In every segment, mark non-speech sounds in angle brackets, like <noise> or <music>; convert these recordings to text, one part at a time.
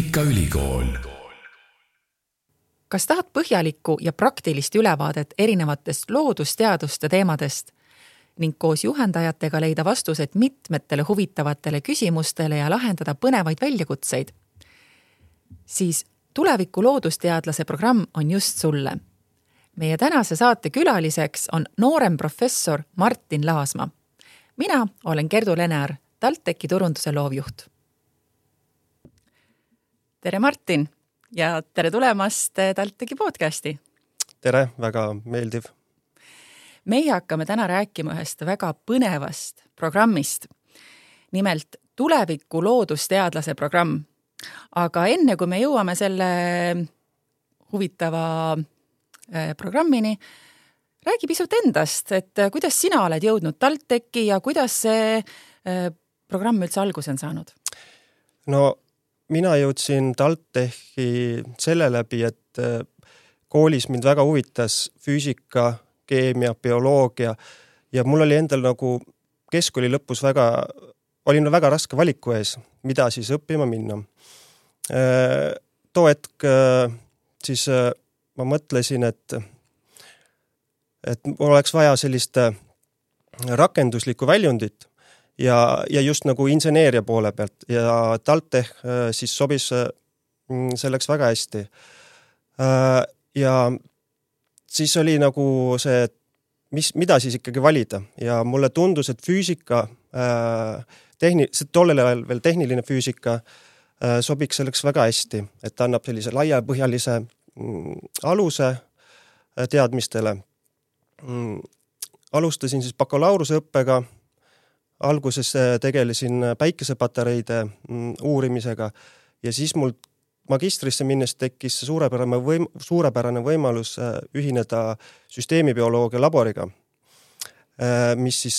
Tehnikaülikool. kas tahad põhjalikku ja praktilist ülevaadet erinevatest loodusteaduste teemadest ning koos juhendajatega leida vastused mitmetele huvitavatele küsimustele ja lahendada põnevaid väljakutseid? siis tuleviku loodusteadlase programm on just sulle. meie tänase saate külaliseks on noorem professor Martin Laasma. mina olen Gerdu Lenear, TalTechi turunduse loovjuht tere, Martin ja tere tulemast TalTechi podcasti. tere, väga meeldiv. meie hakkame täna rääkima ühest väga põnevast programmist. nimelt tuleviku loodusteadlase programm. aga enne kui me jõuame selle huvitava äh, programmini, räägi pisut endast, et äh, kuidas sina oled jõudnud TalTechi ja kuidas see programm üldse alguse on saanud? no mina jõudsin TalTechi selle läbi, et äh, koolis mind väga huvitas füüsika, keemia, bioloogia ja mul oli endal nagu keskkooli lõpus väga, olin väga raske valiku ees, mida siis õppima minna. Äh, too hetk äh, siis ma mõtlesin, et, et mul oleks vaja sellist rakenduslikku väljundit ja, ja just nagu inseneeria poole pealt ja TalTech äh, siis sobis äh, mm, selleks väga hästi. Äh, ja siis oli nagu see, et mis, mida siis ikkagi valida ja mulle tundus, et füüsika, tehni-, tollel ajal veel tehniline füüsika sobiks selleks väga hästi, et ta annab sellise laiapõhjalise mm, aluse teadmistele. Mm, alustasin siis bakalaureuseõppega alguses äh, tegelesin äh, päikesepatareide mm, uurimisega ja siis mul magistrisse minnes tekkis suurepärane võim-, suurepärane võimalus äh, ühineda süsteemibioloogia laboriga, mis siis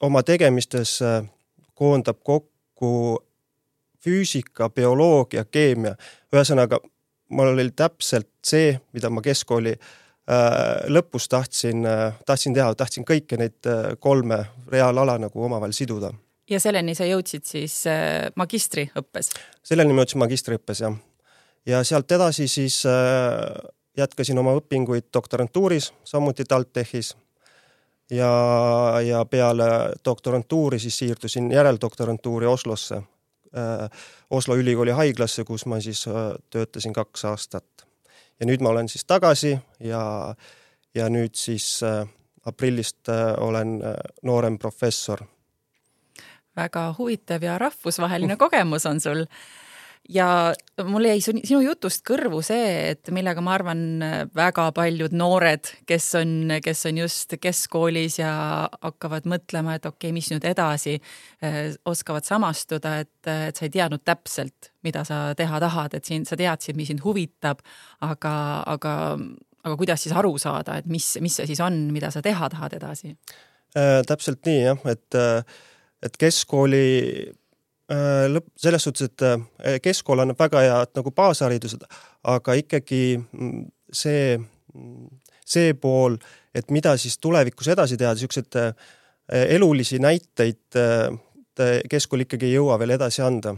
oma tegemistes koondab kokku füüsika, bioloogia, keemia. ühesõnaga, mul oli täpselt see, mida ma keskkooli äh, lõpus tahtsin, äh, tahtsin teha, tahtsin kõiki neid äh, kolme reaalala nagu omavahel siduda. ja selleni sa jõudsid siis magistriõppes? selleni ma jõudsin magistriõppes, jah. ja sealt edasi siis jätkasin oma õpinguid doktorantuuris, samuti TalTechis. ja, ja peale doktorantuuri siis siirdusin järeldoktorantuuri Oslosse, Oslo ülikooli haiglasse, kus ma siis töötasin kaks aastat ja nüüd ma olen siis tagasi ja, ja nüüd siis äh, aprillist äh, olen äh, noorem professor. väga huvitav ja rahvusvaheline kogemus on sul ja mul jäi sinu jutust kõrvu see, et millega ma arvan, väga paljud noored, kes on, kes on just keskkoolis ja hakkavad mõtlema, et okei okay,, mis nüüd edasi, eh, oskavad samastuda, et, et sa ei teadnud täpselt, mida sa teha tahad, et siin sa teadsid, mis sind huvitab, aga, aga, aga kuidas siis aru saada, et mis, mis see siis on, mida sa teha tahad edasi äh,? täpselt nii jah, et, et keskkooli Äh, lõpp, selles suhtes, et äh, keskkool annab väga head nagu baasharidused, aga ikkagi mm, see, mm, see pool, et mida siis tulevikus edasi teha, niisuguseid äh, elulisi näiteid keskkool ikkagi ei jõua veel edasi anda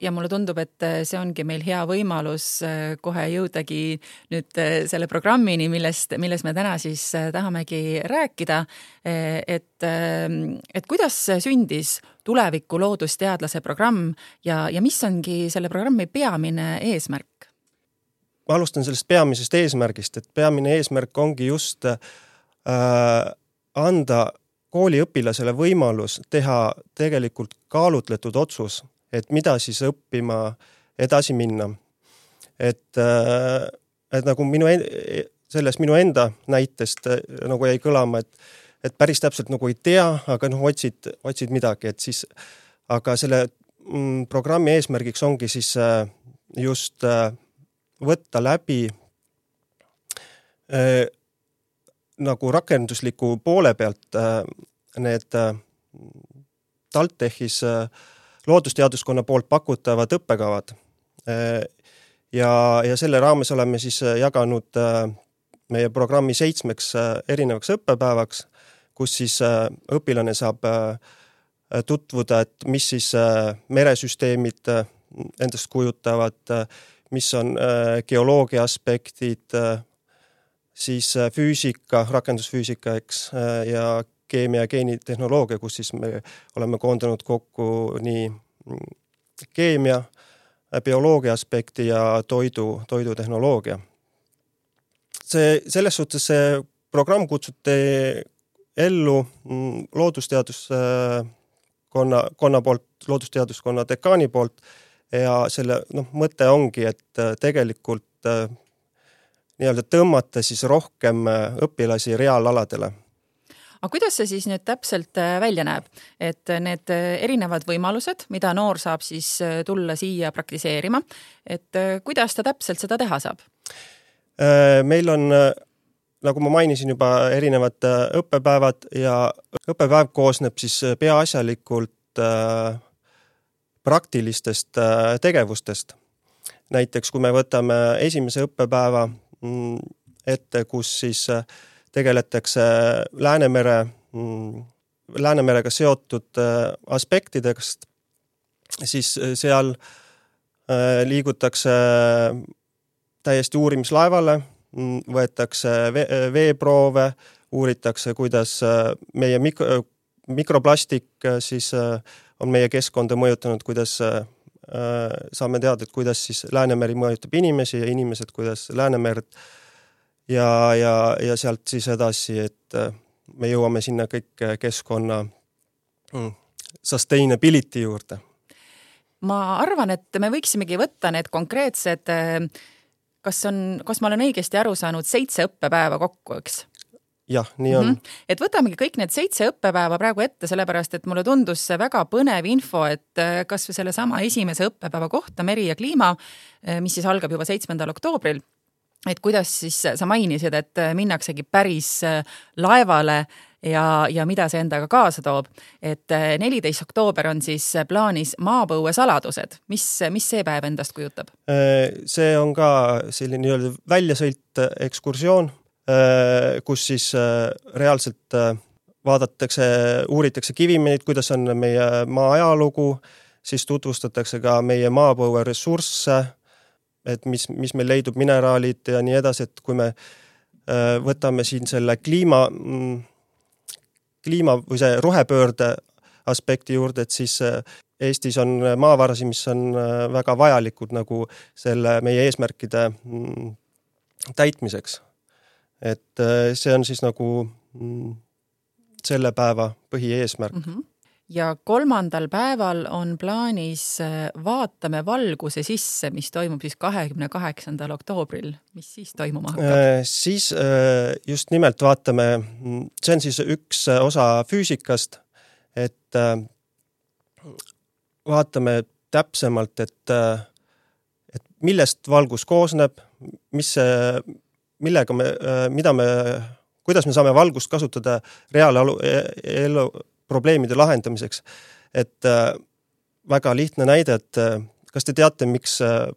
ja mulle tundub, et äh, see ongi meil hea võimalus äh, kohe jõudagi nüüd äh, selle programmini, millest, millest me täna siis tahamegi rääkida. et, ähm, et kuidas sündis tuleviku loodusteadlase programm ja, ja mis ongi selle programmi peamine eesmärk? ma alustan sellest peamisest eesmärgist, et peamine eesmärk ongi just äh, anda kooliõpilasele võimalus teha tegelikult kaalutletud otsus et mida siis õppima edasi minna. et, äh, et nagu minu, sellest minu enda näitest äh, nagu jäi kõlama, et, et päris täpselt nagu ei tea, aga noh, otsid, otsid midagi, et siis, aga selle mm, programmi eesmärgiks ongi siis äh, just võtta läbi nagu rakendusliku poole pealt need TalTechis äh, loodusteaduskonna poolt pakutavad õppekavad. ja, ja selle raames oleme siis jaganud äh, meie programmi seitsmeks äh, erinevaks õppepäevaks, kus siis äh, õpilane saab tutvuda, et mis siis meresüsteemid endast kujutavad, mis on geoloogia aspektid, siis füüsika, rakendusfüüsika, eks, ja keemia ja geenitehnoloogia, kus siis me oleme koondanud kokku nii keemia, bioloogia aspekti ja toidu, toidutehnoloogia. see, selles suhtes see programm kutsuti ellu mm, loodusteaduskonna, konna poolt, loodusteaduskonna dekaani poolt ja selle noh, mõte ongi, et äh, tegelikult äh, nii-öelda tõmmata siis rohkem äh, õpilasi reaalaladele aga kuidas see siis nüüd täpselt äh, välja näeb, et need äh, erinevad võimalused, mida noor saab siis äh, tulla siia praktiseerima, et kuidas ta täpselt seda teha saab? meil on, nagu ma mainisin juba, erinevad õppepäevad ja õppepäev koosneb siis peaasjalikult praktilistest tegevustest. näiteks kui me võtame esimese õppepäeva mm, ette, kus siis äh, tegeletakse Läänemere, mm, Läänemerega seotud äh, aspektidest, siis äh, seal äh, liigutakse täiesti uurimislaevale, mm, võetakse veeproove, uuritakse, kuidas meie mikro, mikroplastik siis on meie keskkonda mõjutanud, kuidas saame teada, et kuidas siis Läänemeri mõjutab inimesi ja inimesed, kuidas Läänemerd ja, ja, ja sealt siis edasi, et äh, me jõuame sinna kõik äh, keskkonna mm, sustainability juurde. ma arvan, et me võiksimegi võtta need konkreetsed, äh, kas on, kas ma olen õigesti aru saanud, seitse õppepäeva kokku, eks? jah, nii on mm. -hmm. et võtamegi kõik need seitse õppepäeva praegu ette, sellepärast et mulle tundus see väga põnev info, et kasvõi sellesama esimese õppepäeva kohta Meri ja kliima, mis siis algab juba seitsmendal oktoobril et kuidas siis sa mainisid, et minnaksegi päris äh, laevale ja, ja mida see endaga kaasa toob. et äh, neliteist oktoober on siis plaanis maapõuesaladused, mis, mis see päev endast kujutab? Äh, see on ka selline nii-öelda väljasõit, ekskursioon, kus siis reaalselt vaadatakse, uuritakse kivimineid, kuidas on meie maa ajalugu, siis tutvustatakse ka meie maapõueressursse et mis, mis meil leidub, mineraalid ja nii edasi, et kui me äh, võtame siin selle kliima, mm, kliima või see rohepöörde aspekti juurde, et siis äh, Eestis on maavarasid, mis on äh, väga vajalikud nagu selle meie eesmärkide mm, täitmiseks. et see on siis nagu mm, selle päeva põhieesmärk mm. -hmm ja kolmandal päeval on plaanis äh, Vaatame valguse sisse, mis toimub siis kahekümne kaheksandal oktoobril. mis siis toimuma hakkab? Äh, siis äh, just nimelt vaatame, see on siis üks osa füüsikast, et vaatame täpsemalt, et, et millest valgus koosneb, mis millega me, mida me, kuidas me saame valgust kasutada reaalalu, e-, elu, probleemide lahendamiseks. et äh, väga lihtne näide, et äh, kas te teate, miks äh,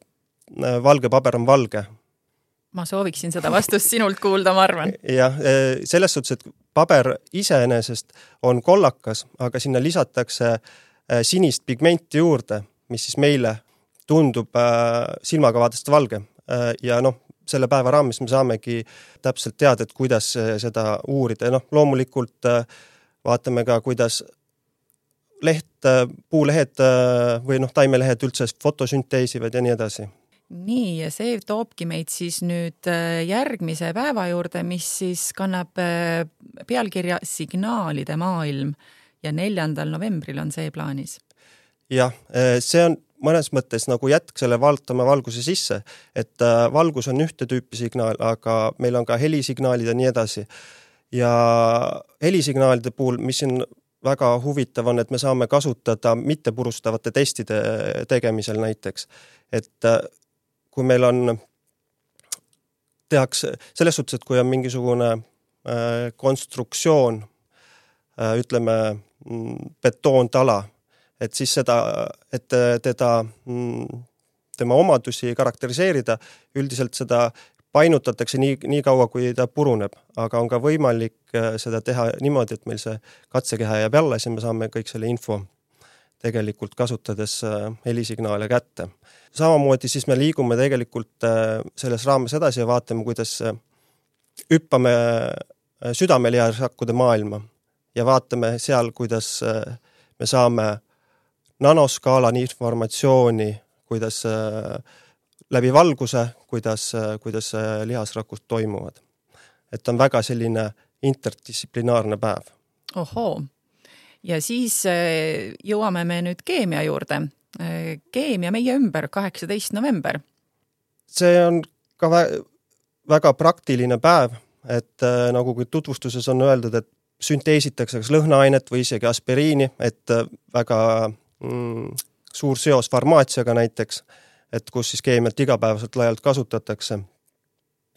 valge paber on valge? ma sooviksin seda vastust sinult kuulda, ma arvan. jah, selles suhtes, et paber iseenesest on kollakas, aga sinna lisatakse sinist pigmenti juurde, mis siis meile tundub silmaga vaadates valge. ja noh, selle päeva raames me saamegi täpselt teada, et kuidas seda uurida ja noh, loomulikult äh, vaatame ka, kuidas leht, puulehed või noh, taimelehed üldse fotosünteesivad ja nii edasi. nii, ja see toobki meid siis nüüd äh, järgmise päeva juurde, mis siis kannab äh, pealkirja Signaalide maailm ja neljandal novembril on see plaanis. jah, äh, see on mõnes mõttes nagu jätk selle vaatame valguse sisse, et valgus on ühte tüüpi signaal, aga meil on ka helisignaalid ja nii edasi ja helisignaalide puhul, mis siin väga huvitav on, et me saame kasutada mittepurustavate testide tegemisel näiteks. et äh, kui meil on, tehakse selles suhtes, et kui on mingisugune äh, konstruktsioon, äh, ütleme mm, betoontala, et siis seda, et teda, mm, tema omadusi karakteriseerida, üldiselt seda painutatakse nii, nii kaua, kui ta puruneb, aga on ka võimalik äh, seda teha niimoodi, et meil see katsekeha jääb alles ja me saame kõik selle info tegelikult kasutades helisignaale kätte. samamoodi siis me liigume tegelikult selles raames edasi ja vaatame, kuidas hüppame südamelihasrakkude maailma ja vaatame seal, kuidas me saame nanoskaalani informatsiooni, kuidas läbi valguse, kuidas, kuidas lihasrakud toimuvad. et on väga selline interdistsiplinaarne päev. ohoo, ja siis äh, jõuame me nüüd keemia juurde. Äh, keemia meie ümber, kaheksateist november. see on ka vä väga praktiline päev, et äh, nagu tutvustuses on öeldud, et sünteesitakse kas lõhnaainet või isegi aspiriini, et väga mm, suur seos farmaatsiaga näiteks et kus siis keemiat igapäevaselt laialt kasutatakse.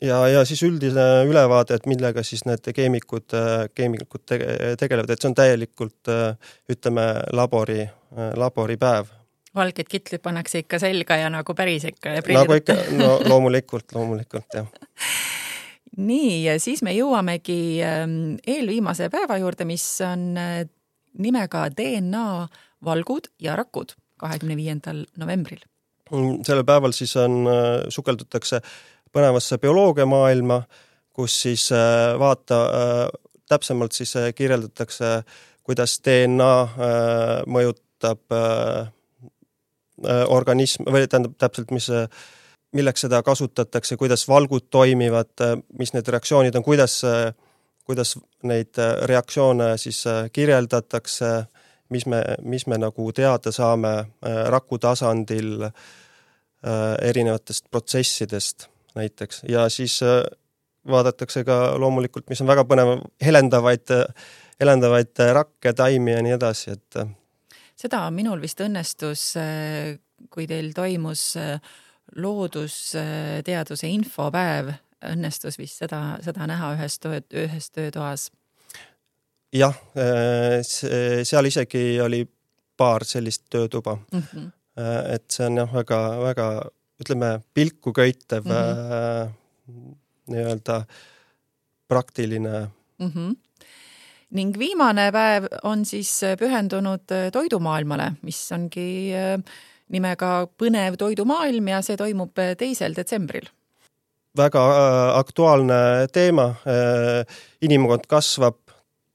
ja, ja siis üldine ülevaade, et millega siis need keemikud, keemikud tege, tegelevad, et see on täielikult ütleme, labori, laboripäev. valged kitlid pannakse ikka selga ja nagu päris ikka. nagu ikka, no loomulikult, loomulikult jah <laughs> nii, ja siis me jõuamegi ähm, eelviimase päeva juurde, mis on äh, nimega DNA valgud ja rakud kahekümne viiendal novembril sellel päeval siis on, äh, sukeldutakse põnevasse bioloogiamaailma, kus siis äh, vaata, äh, täpsemalt siis kirjeldatakse, kuidas DNA mõjutab organism või tähendab täpselt, mis, milleks seda kasutatakse, kuidas valgud toimivad, mis need reaktsioonid on, kuidas, kuidas neid reaktsioone siis kirjeldatakse mis me, mis me nagu teada saame äh, raku tasandil äh, erinevatest protsessidest näiteks ja siis äh, vaadatakse ka loomulikult, mis on väga põnev, helendavaid, helendavaid rakke, taimi ja nii edasi, et. seda minul vist õnnestus, kui teil toimus loodusteaduse infopäev, õnnestus vist seda, seda näha ühes töö, ühes töötoas jah, äh, seal isegi oli paar sellist töötuba mm. -hmm. et see on jah, väga-väga ütleme, pilku köitev mm -hmm. nii-öelda praktiline mm. -hmm ning viimane päev on siis pühendunud toidumaailmale, mis ongi nimega Põnev toidumaailm ja see toimub teisel detsembril. väga aktuaalne teema. inimkond kasvab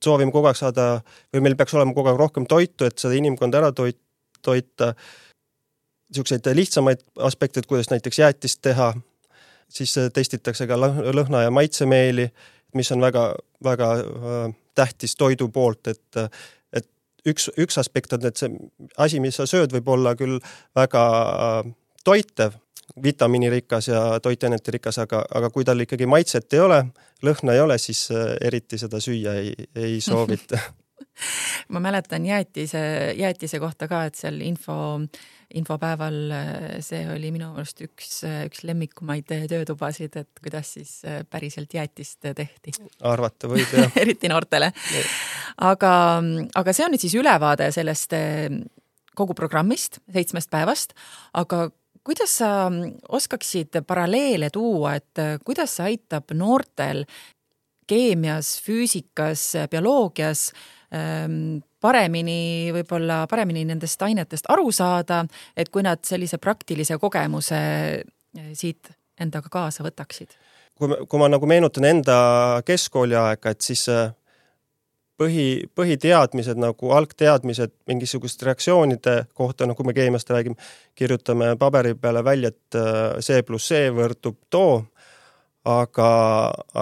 soovime kogu aeg saada või meil peaks olema kogu aeg rohkem toitu, et seda inimkonda ära toit, toita. niisuguseid lihtsamaid aspekte, et kuidas näiteks jäätist teha, siis testitakse ka lõhna- ja maitsemeeli, mis on väga, väga äh, tähtis toidu poolt, et et üks, üks aspekt on, et see asi, mis sa sööd, võib olla küll väga äh, toitev, vitamiinirikas ja toitainetirikas, aga, aga kui tal ikkagi maitset ei ole, lõhna ei ole, siis äh, eriti seda süüa ei, ei soovita <laughs> ma mäletan jäätise, jäätise kohta ka, et seal info, infopäeval äh, see oli minu arust üks, üks lemmikumaid töötubasid, et kuidas siis äh, päriselt jäätist tehti. arvata võib, jah <laughs> eriti noortele. aga, aga see on nüüd siis ülevaade sellest kogu programmist, seitsmest päevast, aga kuidas sa mm, oskaksid paralleele tuua, et äh, kuidas see aitab noortel keemias, füüsikas, bioloogias ähm, paremini, võib-olla paremini nendest ainetest aru saada, et kui nad sellise praktilise kogemuse äh, siit endaga kaasa võtaksid? kui, kui ma nagu meenutan enda keskkooli aega, et siis äh, põhi, põhiteadmised nagu algteadmised mingisuguste reaktsioonide kohta, noh, kui me keemiast räägime, kirjutame paberi peale välja, et äh, C pluss C võrdub too, aga,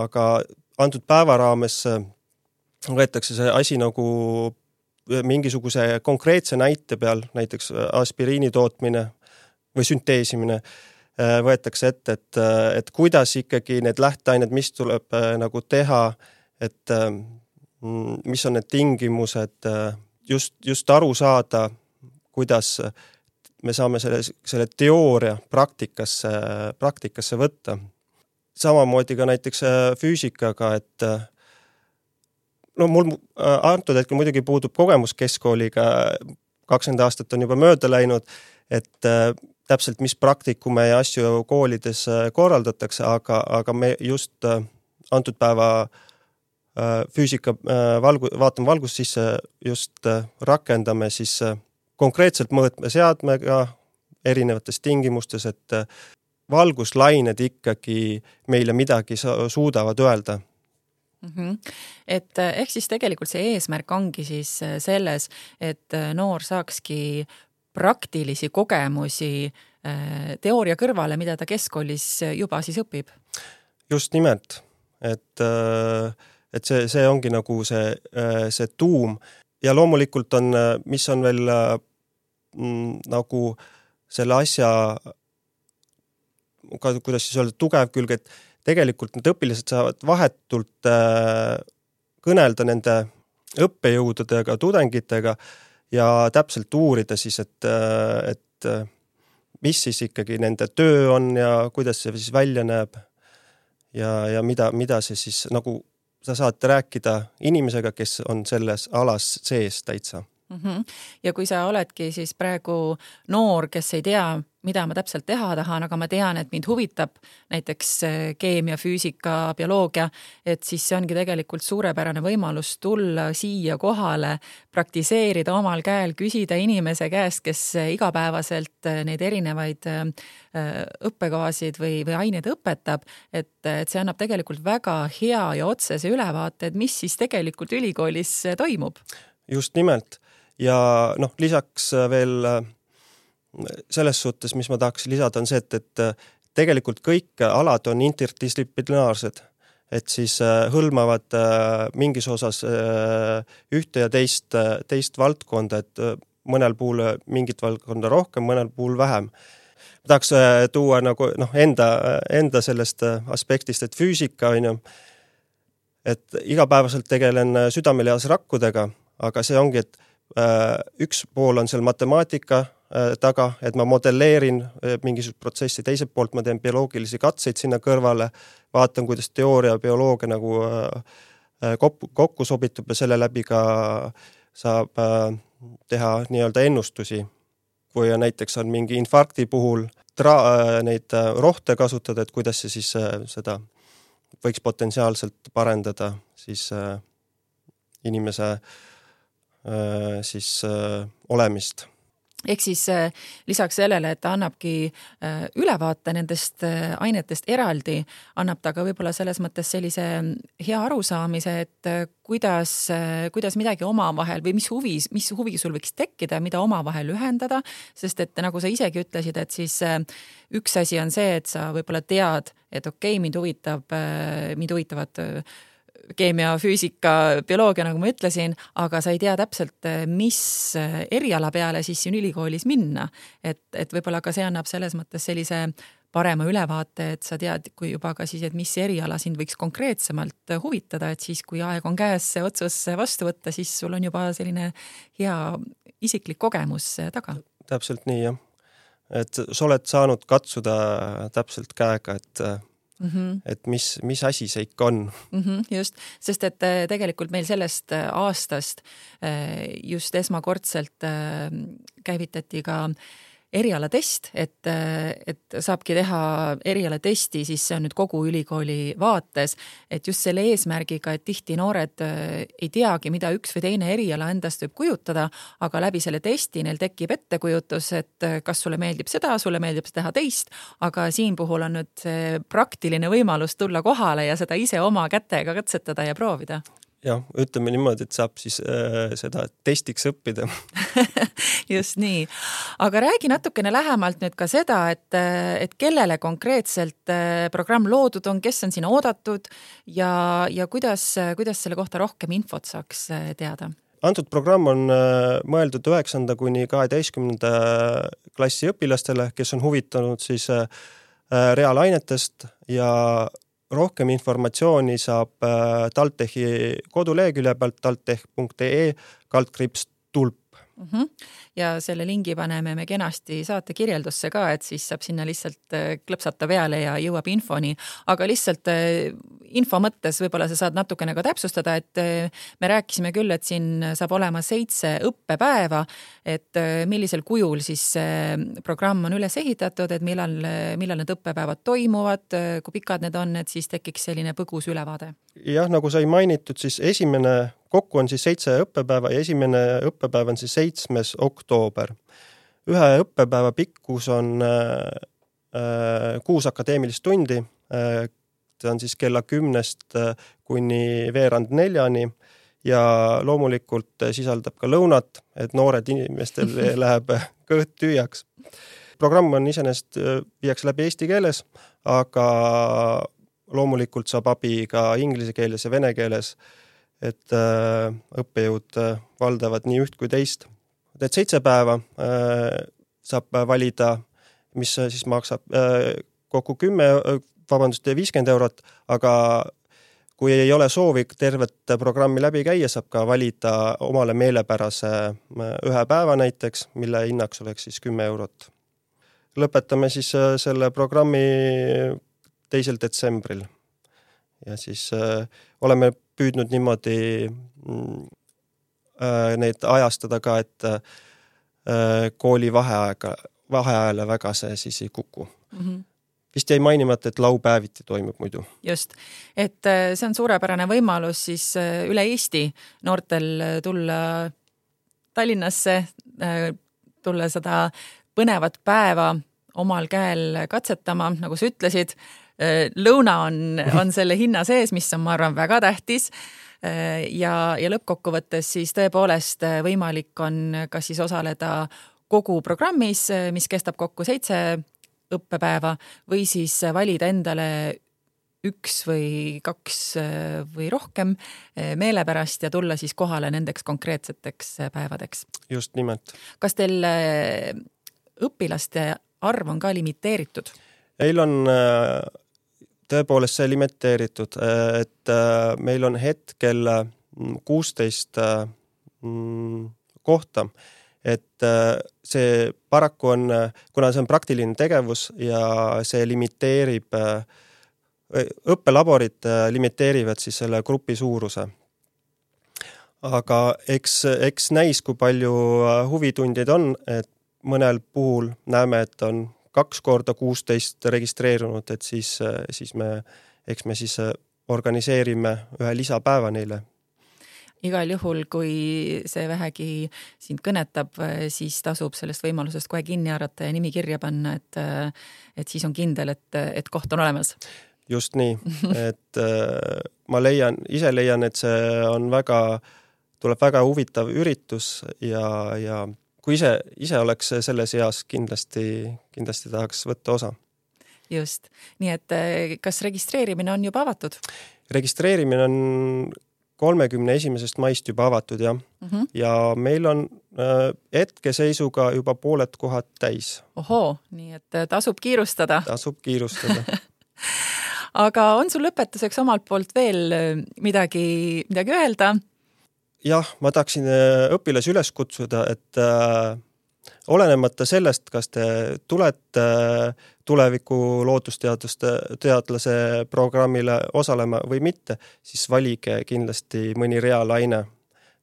aga antud päeva raames äh, võetakse see asi nagu äh, mingisuguse konkreetse näite peal, näiteks aspiriini tootmine või sünteesimine, võetakse ette, et, et kuidas ikkagi need lähteained, mis tuleb nagu teha, et mis on need tingimused, äh, just, just aru saada, kuidas me saame selle, selle teooria praktikasse, praktikasse võtta. samamoodi ka näiteks äh, füüsikaga, et äh, no mul antud hetkel muidugi puudub kogemus keskkooliga, kakskümmend aastat on juba mööda läinud, et täpselt, mis praktikume ja asju koolides korraldatakse, aga, aga me just antud päeva Äh, füüsika äh, valgu-, vaatame valgust sisse, just äh, rakendame siis konkreetselt mõõtmeseadmega erinevates tingimustes, et äh, valguslained ikkagi meile midagi suudavad öelda mm. -hmm. et äh, ehk siis tegelikult see eesmärk ongi siis selles, et noor saakski praktilisi kogemusi teooria kõrvale, mida ta keskkoolis juba siis õpib. just nimelt, et, et see, see ongi nagu see, see tuum ja loomulikult on, mis on veel mm, nagu selle asja kuidas siis öelda, tugev külg, et tegelikult need õpilased saavad vahetult äh, kõnelda nende õppejõududega, tudengitega ja täpselt uurida siis, et, äh, et äh, mis siis ikkagi nende töö on ja kuidas see siis välja näeb. ja, ja mida, mida see siis nagu sa saad rääkida inimesega, kes on selles alas sees täitsa mm. -hmm. ja kui sa oledki siis praegu noor, kes ei tea, mida ma täpselt teha tahan, aga ma tean, et mind huvitab näiteks äh, keemia, füüsika, bioloogia, et siis see ongi tegelikult suurepärane võimalus tulla siia kohale, praktiseerida omal käel, küsida inimese käest, kes äh, igapäevaselt äh, neid erinevaid õppekavasid või, või aineid õpetab, et, et see annab tegelikult väga hea ja otsese ülevaate, et mis siis tegelikult ülikoolis toimub. just nimelt ja noh, lisaks veel selles suhtes, mis ma tahaks lisada, on see, et, et äh, tegelikult kõik alad on interdistsiplinaarsed, et siis äh, hõlmavad äh, mingis osas ühte ja teist, teist valdkonda, et mõnel puhul mingit valdkonda rohkem, mõnel puhul vähem. ma tahaks tuua nagu noh, enda, enda sellest aspektist, et füüsika on ju, et igapäevaselt tegelen südamelihasrakkudega, aga see ongi, et üks pool on seal matemaatika Äh, taga, et ma modelleerin äh, mingisugust protsessi, teiselt poolt ma teen bioloogilisi katseid sinna kõrvale, vaatan, kuidas teooria ja bioloogia nagu äh, kokku, kokku sobitub ja selle läbi ka saab teha nii-öelda ennustusi. kui näiteks on mingi infarkti puhul tra-, neid rohte kasutada, et kuidas see siis seda võiks potentsiaalselt parendada siis inimese siis olemist. Ehk siis äh, lisaks sellele, et ta annabki äh, ülevaate nendest äh, ainetest eraldi, annab ta ka võib-olla selles mõttes sellise mm, hea arusaamise, et kuidas, kuidas midagi omavahel või mis huvi, mis huvi sul võiks tekkida, mida omavahel ühendada, sest et nagu sa isegi ütlesid, et siis üks asi on see, et sa võib-olla tead, et okei okay,, mind huvitab, mind huvitavad keemia, füüsika, bioloogia, nagu ma ütlesin, aga sa ei tea täpselt, mis eriala peale siis siin ülikoolis minna. et, et võib-olla ka see annab selles mõttes sellise parema ülevaate, et sa tead, kui juba ka siis, et mis eriala sind võiks konkreetsemalt huvitada, et siis, kui aeg on käes see otsus vastu võtta, siis sul on juba selline hea isiklik kogemus taga. täpselt nii, jah. et sa oled saanud katsuda täpselt käega, et Mm -hmm. et mis, mis asi see ikka on mm. -hmm, just, sest et äh, tegelikult meil sellest äh, aastast äh, just esmakordselt käivitati ka äh, erialatest, et, et saabki teha erialatesti, siis see on nüüd kogu ülikooli vaates, et just selle eesmärgiga, et tihti noored äh, ei teagi, mida üks või teine eriala endast võib kujutada, aga läbi selle testi neil tekib ettekujutus, et äh, kas sulle meeldib seda, sulle meeldib teha teist, aga siin puhul on nüüd see praktiline võimalus tulla kohale ja seda ise oma kätega katsetada ja proovida jah, ütleme niimoodi, et saab siis äh, seda testiks õppida <laughs> just nii, aga räägi natukene lähemalt nüüd ka seda, et, et kellele konkreetselt äh, programm loodud on, kes on sinna oodatud ja, ja kuidas, kuidas selle kohta rohkem infot saaks äh, teada? antud programm on äh, mõeldud üheksanda kuni kaheteistkümnenda klassi õpilastele, kes on huvitunud siis reaalainetest ja rohkem informatsiooni saab äh, TalTechi kodulehekülje pealt taltech.ee kaldkriips tulp mm. -hmm. Ja selle lingi paneme me kenasti saate kirjeldusse ka, et siis saab sinna lihtsalt äh, klõpsata peale ja jõuab infoni, aga lihtsalt äh, info mõttes võib-olla sa saad natukene ka täpsustada, et me rääkisime küll, et siin saab olema seitse õppepäeva, et millisel kujul siis see programm on üles ehitatud, et millal, millal need õppepäevad toimuvad, kui pikad need on, et siis tekiks selline põgus ülevaade? jah, nagu sai mainitud, siis esimene kokku on siis seitse õppepäeva ja esimene õppepäev on siis seitsmes oktoober. ühe õppepäeva pikkus on kuus akadeemilist tundi. see on siis kella kümnest kuni veerand neljani ja loomulikult sisaldab ka lõunat, et noored inimestel <laughs> läheb kõht tühjaks. programm on iseenesest, viiakse läbi eesti keeles, aga loomulikult saab abi ka inglise keeles ja vene keeles. et äh, õppejõud äh, valdavad nii üht kui teist. Et seitse päeva äh, saab valida, mis siis maksab äh, kokku kümme, vabandust, viiskümmend eurot, aga kui ei ole soovi tervet programmi läbi käia, saab ka valida omale meelepärase äh, ühe päeva näiteks, mille hinnaks oleks siis kümme eurot. lõpetame siis äh, selle programmi teisel detsembril. ja siis äh, oleme püüdnud niimoodi mm, äh, neid ajastada ka, et äh, kooli vaheaega, vaheajale väga see siis ei kuku mm. -hmm vist jäi mainimata, et laupäeviti toimub muidu. just, et äh, see on suurepärane võimalus siis äh, üle Eesti noortel äh, tulla Tallinnasse, tulla seda põnevat päeva omal käel katsetama, nagu sa ütlesid. lõuna on, on selle hinna sees, mis on, ma arvan, väga tähtis ja, ja lõppkokkuvõttes siis tõepoolest võimalik on kas siis osaleda kogu programmis, mis kestab kokku seitse õppepäeva või siis valida endale üks või kaks või rohkem meelepärast ja tulla siis kohale nendeks konkreetseteks päevadeks. just nimelt. kas teil äh, õpilaste arv on ka limiteeritud? meil on äh, tõepoolest see limiteeritud, äh, et meil on hetkel kuusteist mm, kohta et äh, see paraku on, kuna see on praktiline tegevus ja see limiteerib, äh, õppelaborid äh, limiteerivad siis selle grupi suuruse. aga eks, eks näis, kui palju huvitundeid on, et mõnel puhul näeme, et on kaks korda kuusteist registreerunud, et siis, siis me, eks me siis organiseerime ühe lisapäeva neile igal juhul, kui see vähegi sind kõnetab, siis tasub sellest võimalusest kohe kinni haarata ja nimi kirja panna, et, et siis on kindel, et, et koht on olemas. just nii, et äh, ma leian, ise leian, et see on väga, tuleb väga huvitav üritus ja, ja kui ise, ise oleks selles eas, kindlasti, kindlasti tahaks võtta osa just, nii et äh, kas registreerimine on juba avatud? registreerimine on kolmekümne esimesest maist juba avatud jah mm, -hmm. ja meil on äh, hetkeseisuga juba pooled kohad täis. ohoo, nii et äh, tasub kiirustada. tasub kiirustada <laughs> aga on sul lõpetuseks omalt poolt veel midagi, midagi öelda? Jah, ma tahaksin äh, õpilasi üles kutsuda, et äh, olenemata sellest, kas te tulete tuleviku loodusteaduste, teadlase programmile osalema või mitte, siis valige kindlasti mõni reaalaine.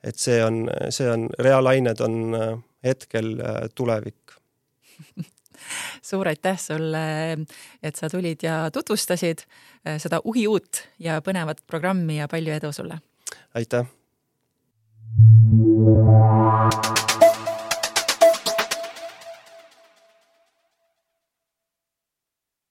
et see on, see on, reaalained on äh, hetkel äh, tulevik <laughs> suur aitäh sulle, et sa tulid ja tutvustasid äh, seda uhiuut ja põnevat programmi ja palju edu sulle! aitäh! Thank you.